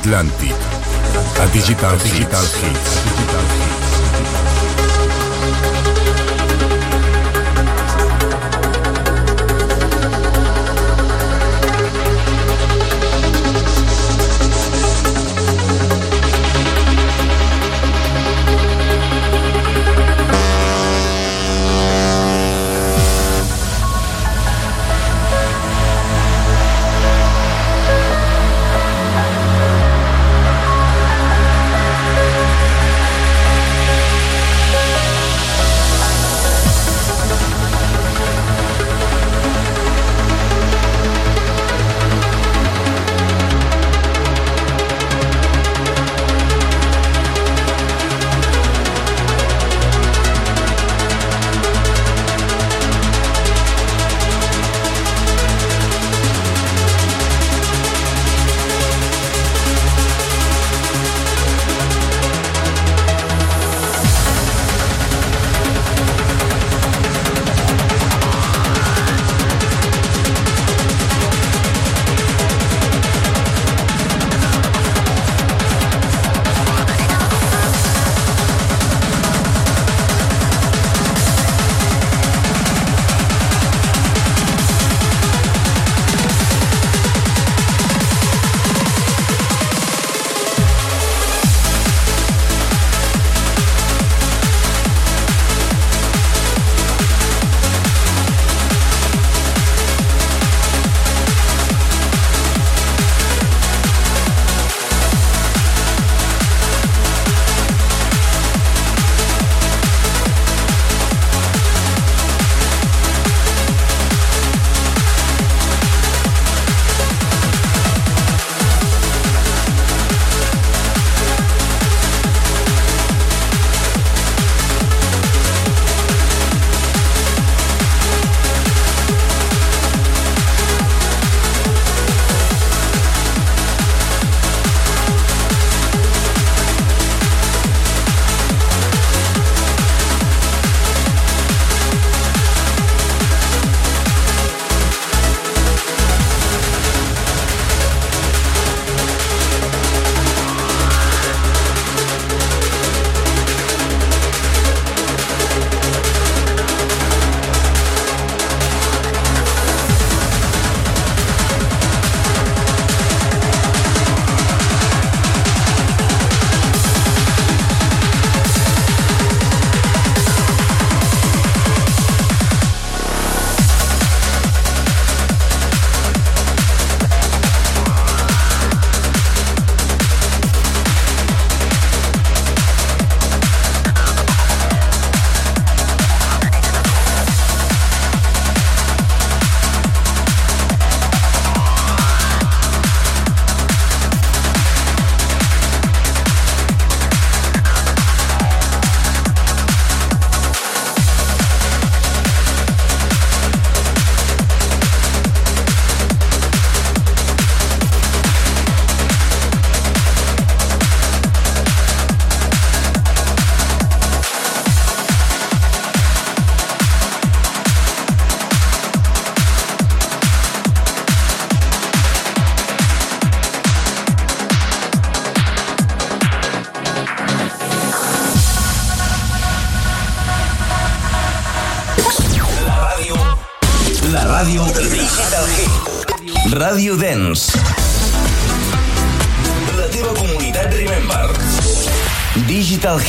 Transatlantic. A Digital, digital Hits. Digital.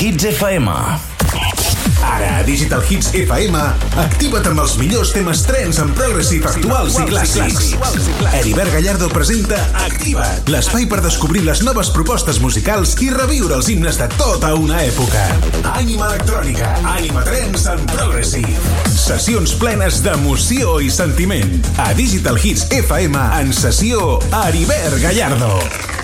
Hits FM. Ara, a Digital Hits FM, activa't amb els millors temes trens en progressive actuals i clàssics. Heribert Gallardo presenta Activa't, l'espai per descobrir les noves propostes musicals i reviure els himnes de tota una època. Ànima electrònica, ànima trens en progressive. Sessions plenes d'emoció i sentiment. A Digital Hits FM, en sessió, Heribert Gallardo.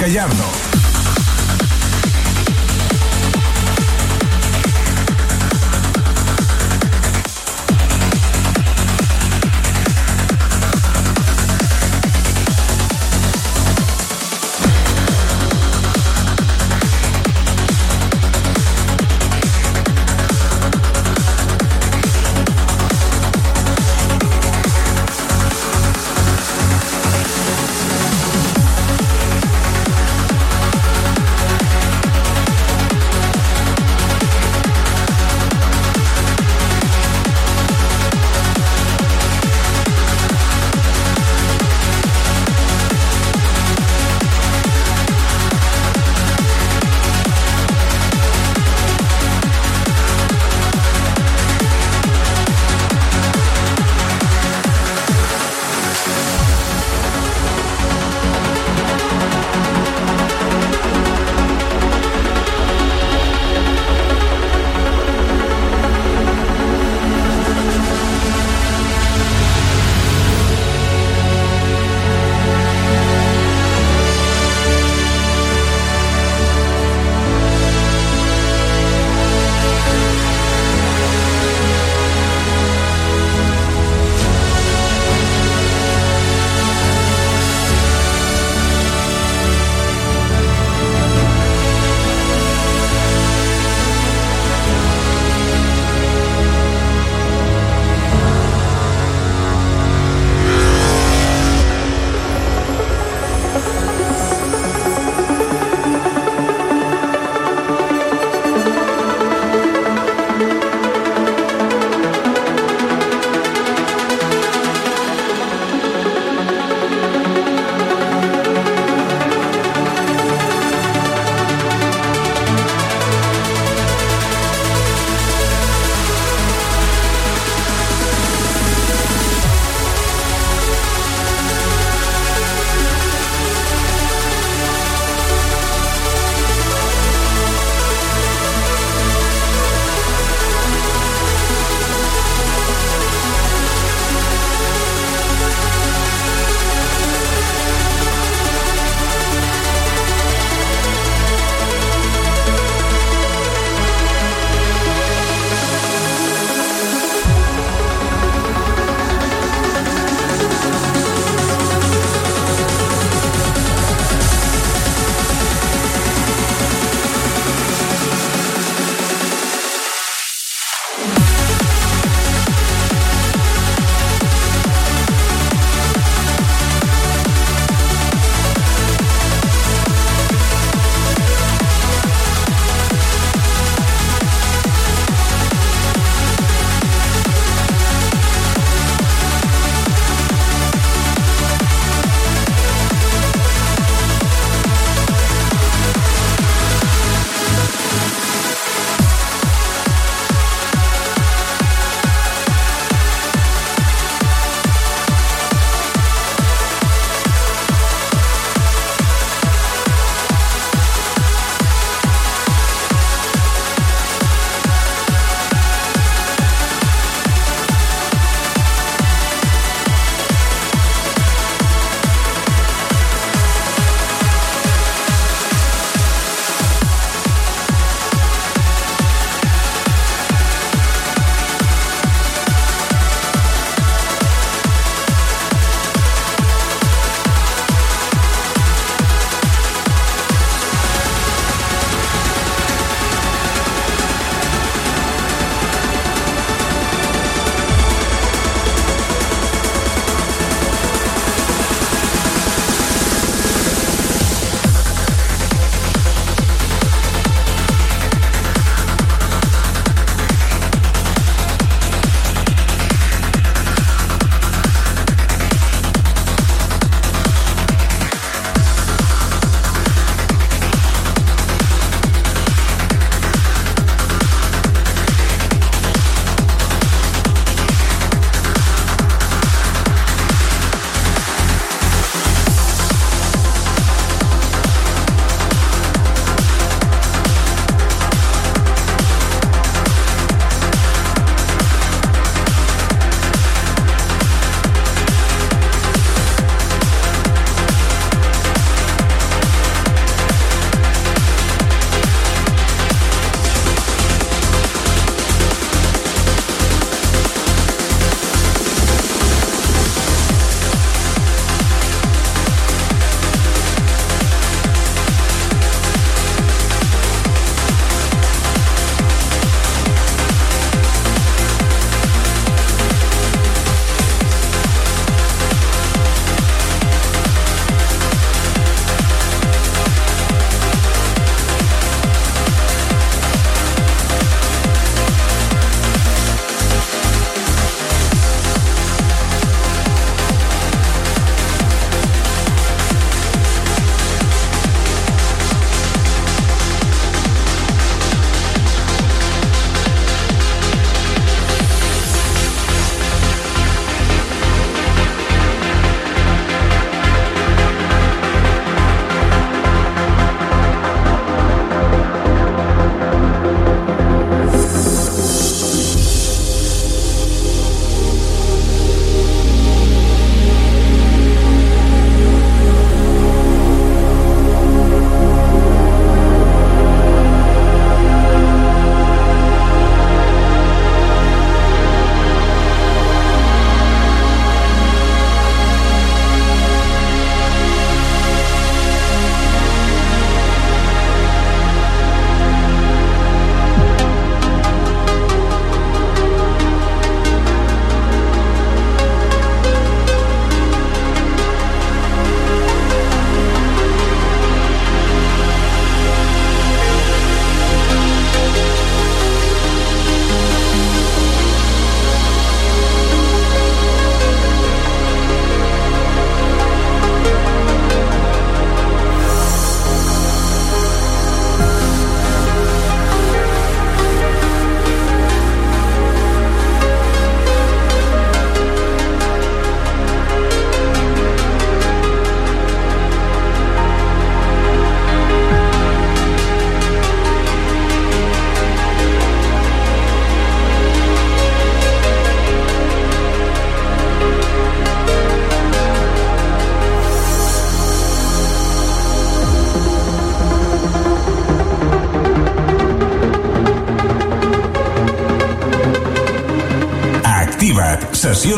Gallardo.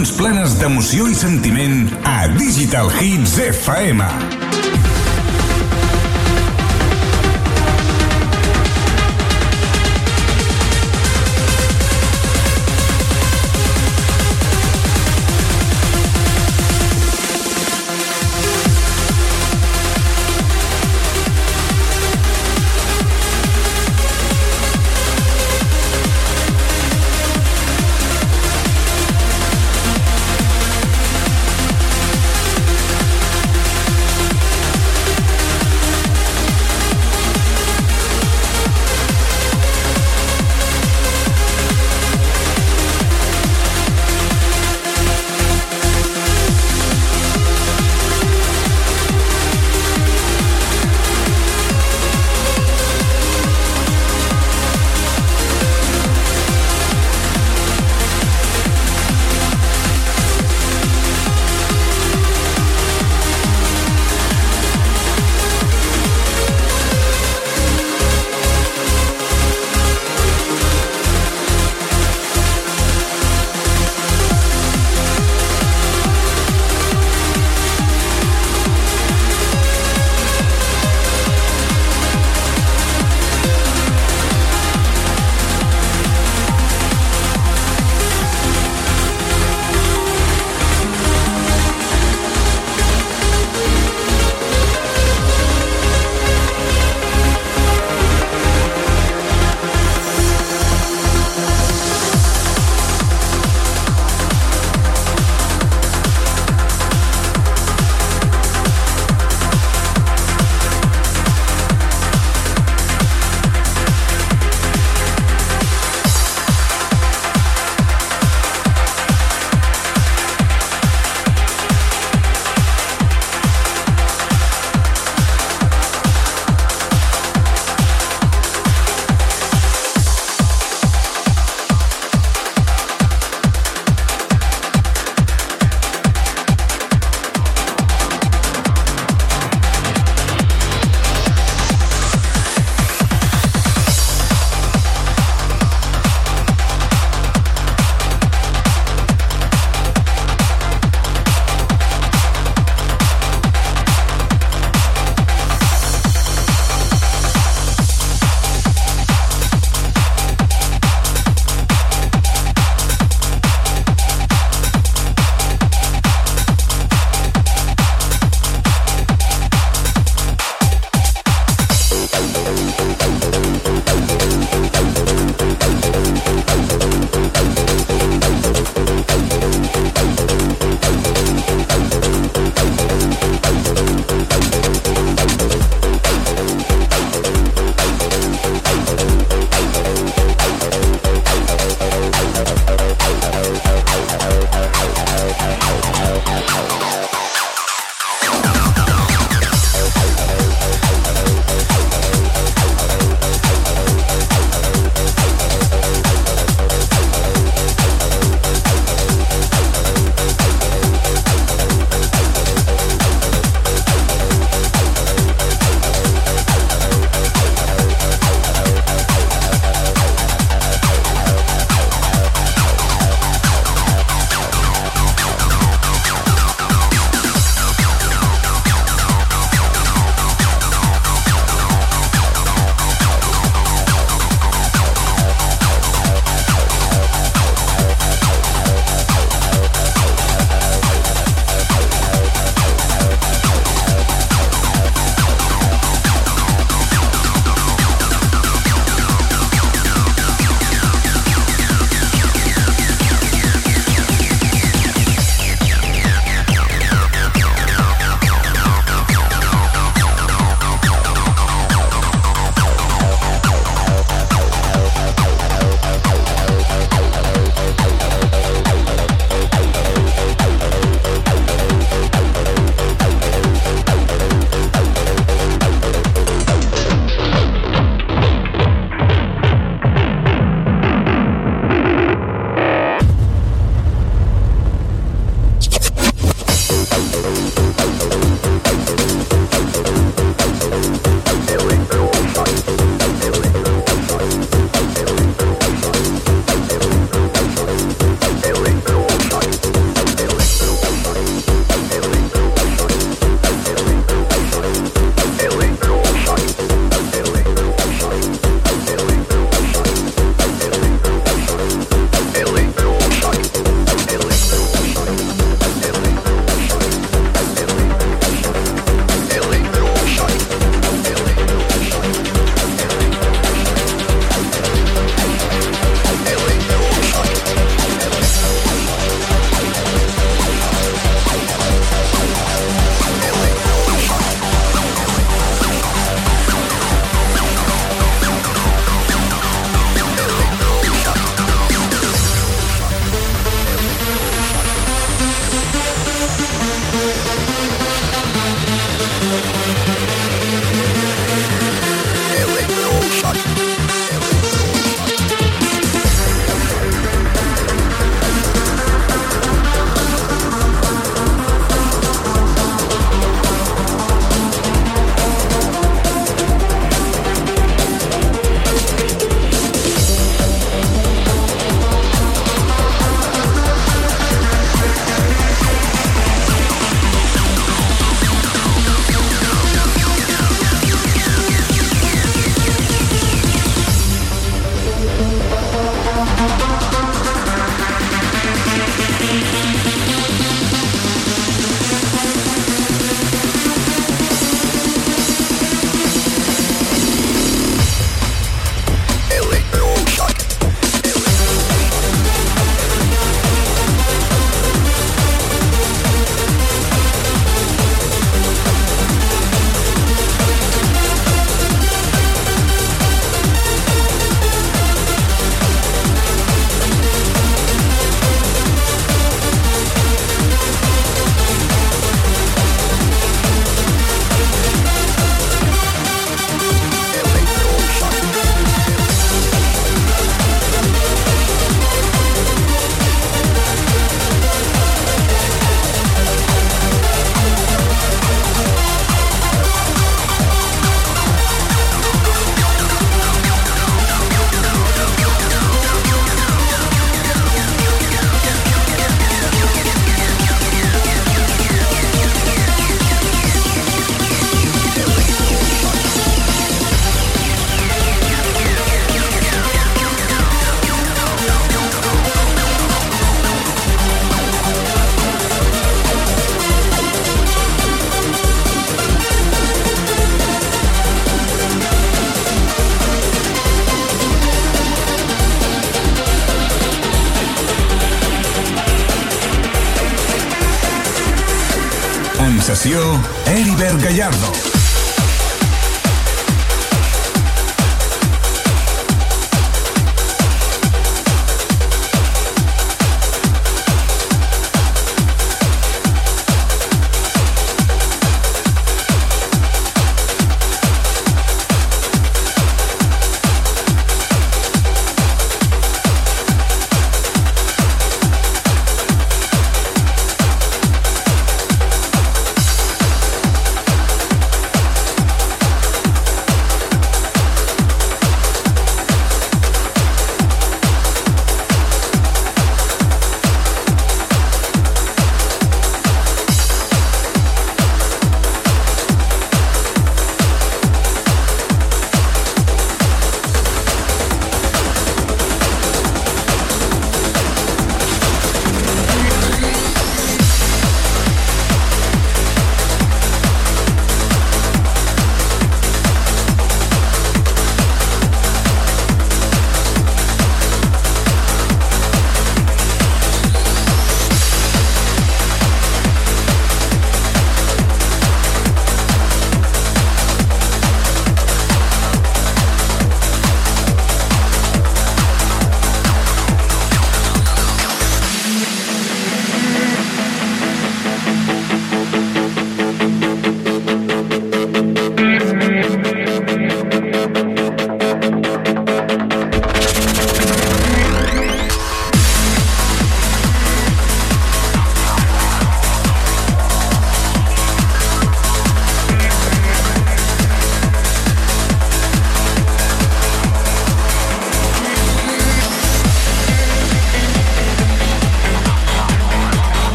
Sessions plenes d'emoció i sentiment a Digital Hits FM.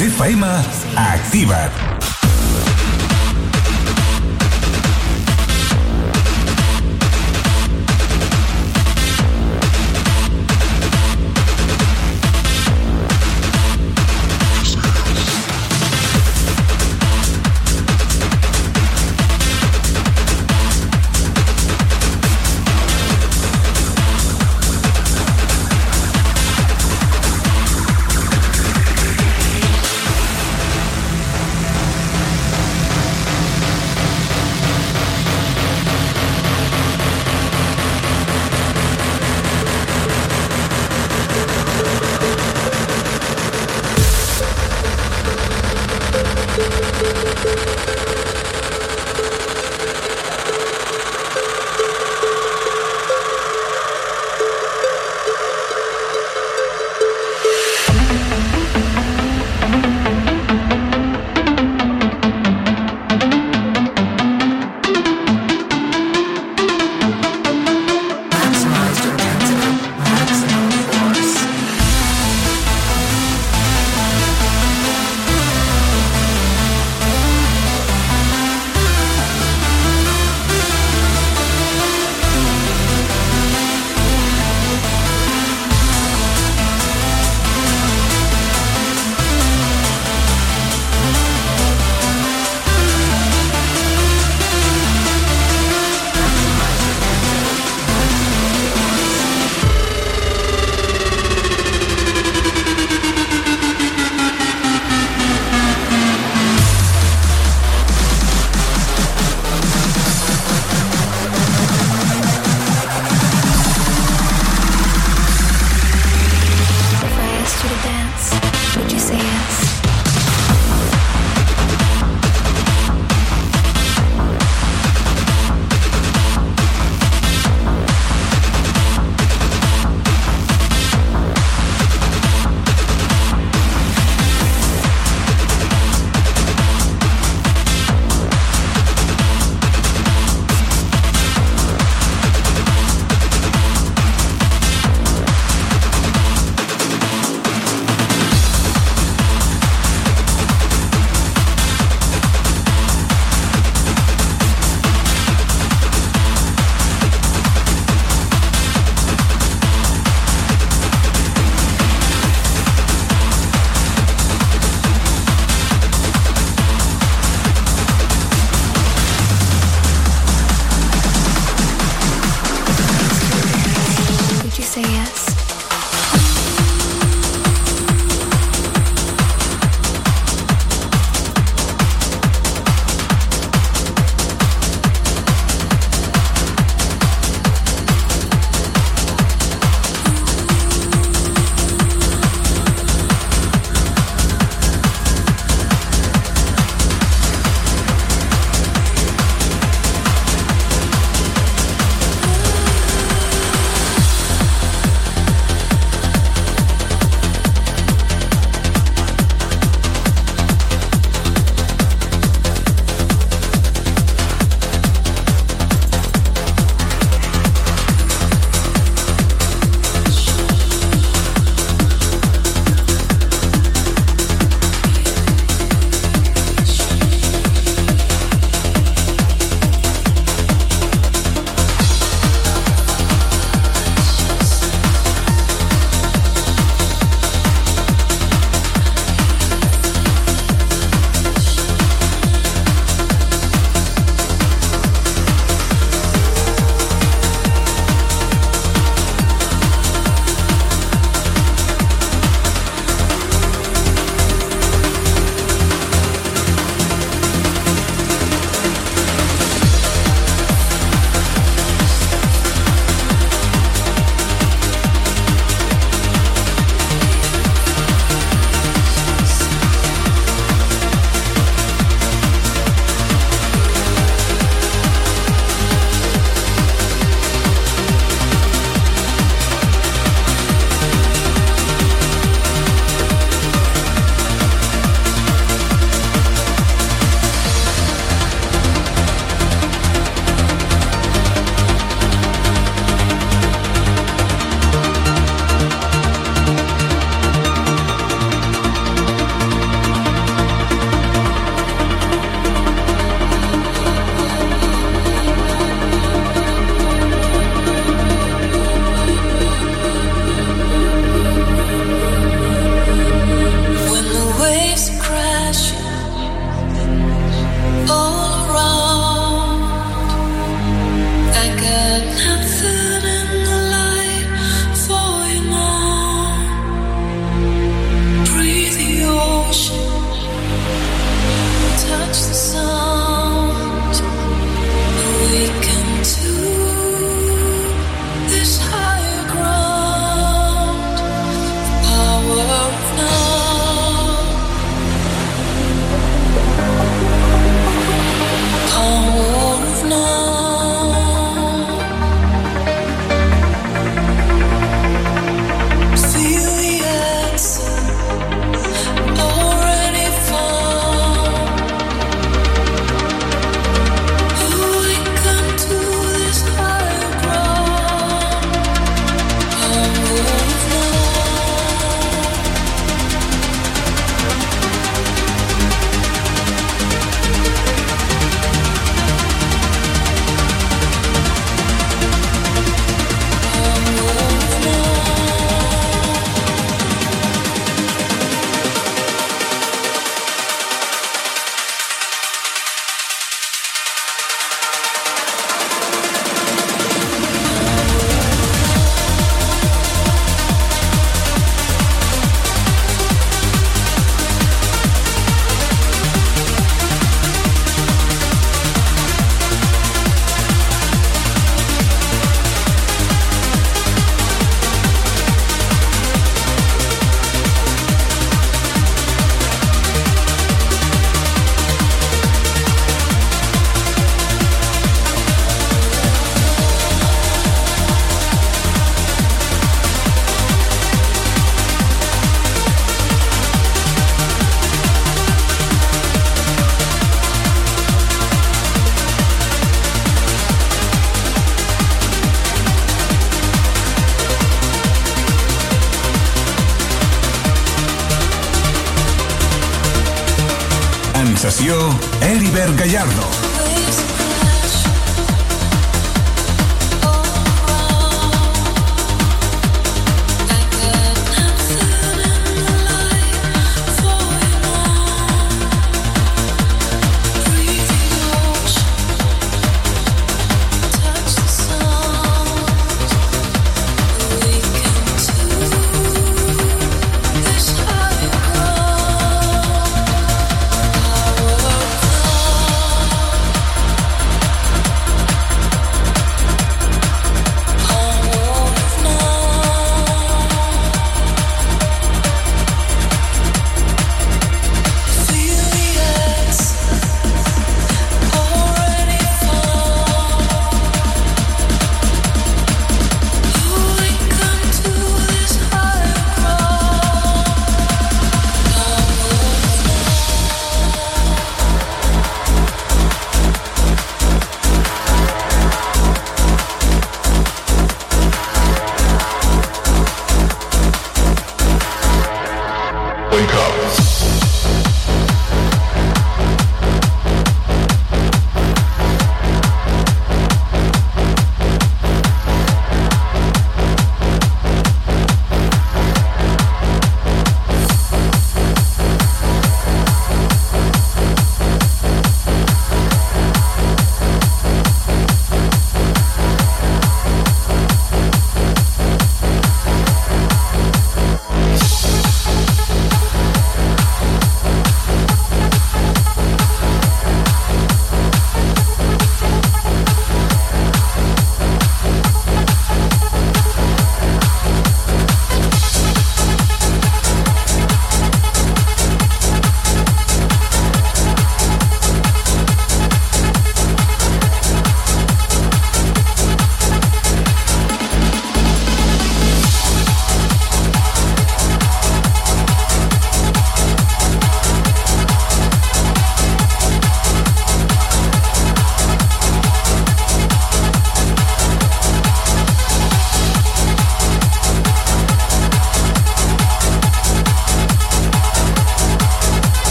Hits FM,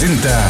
presenta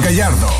Gallardo.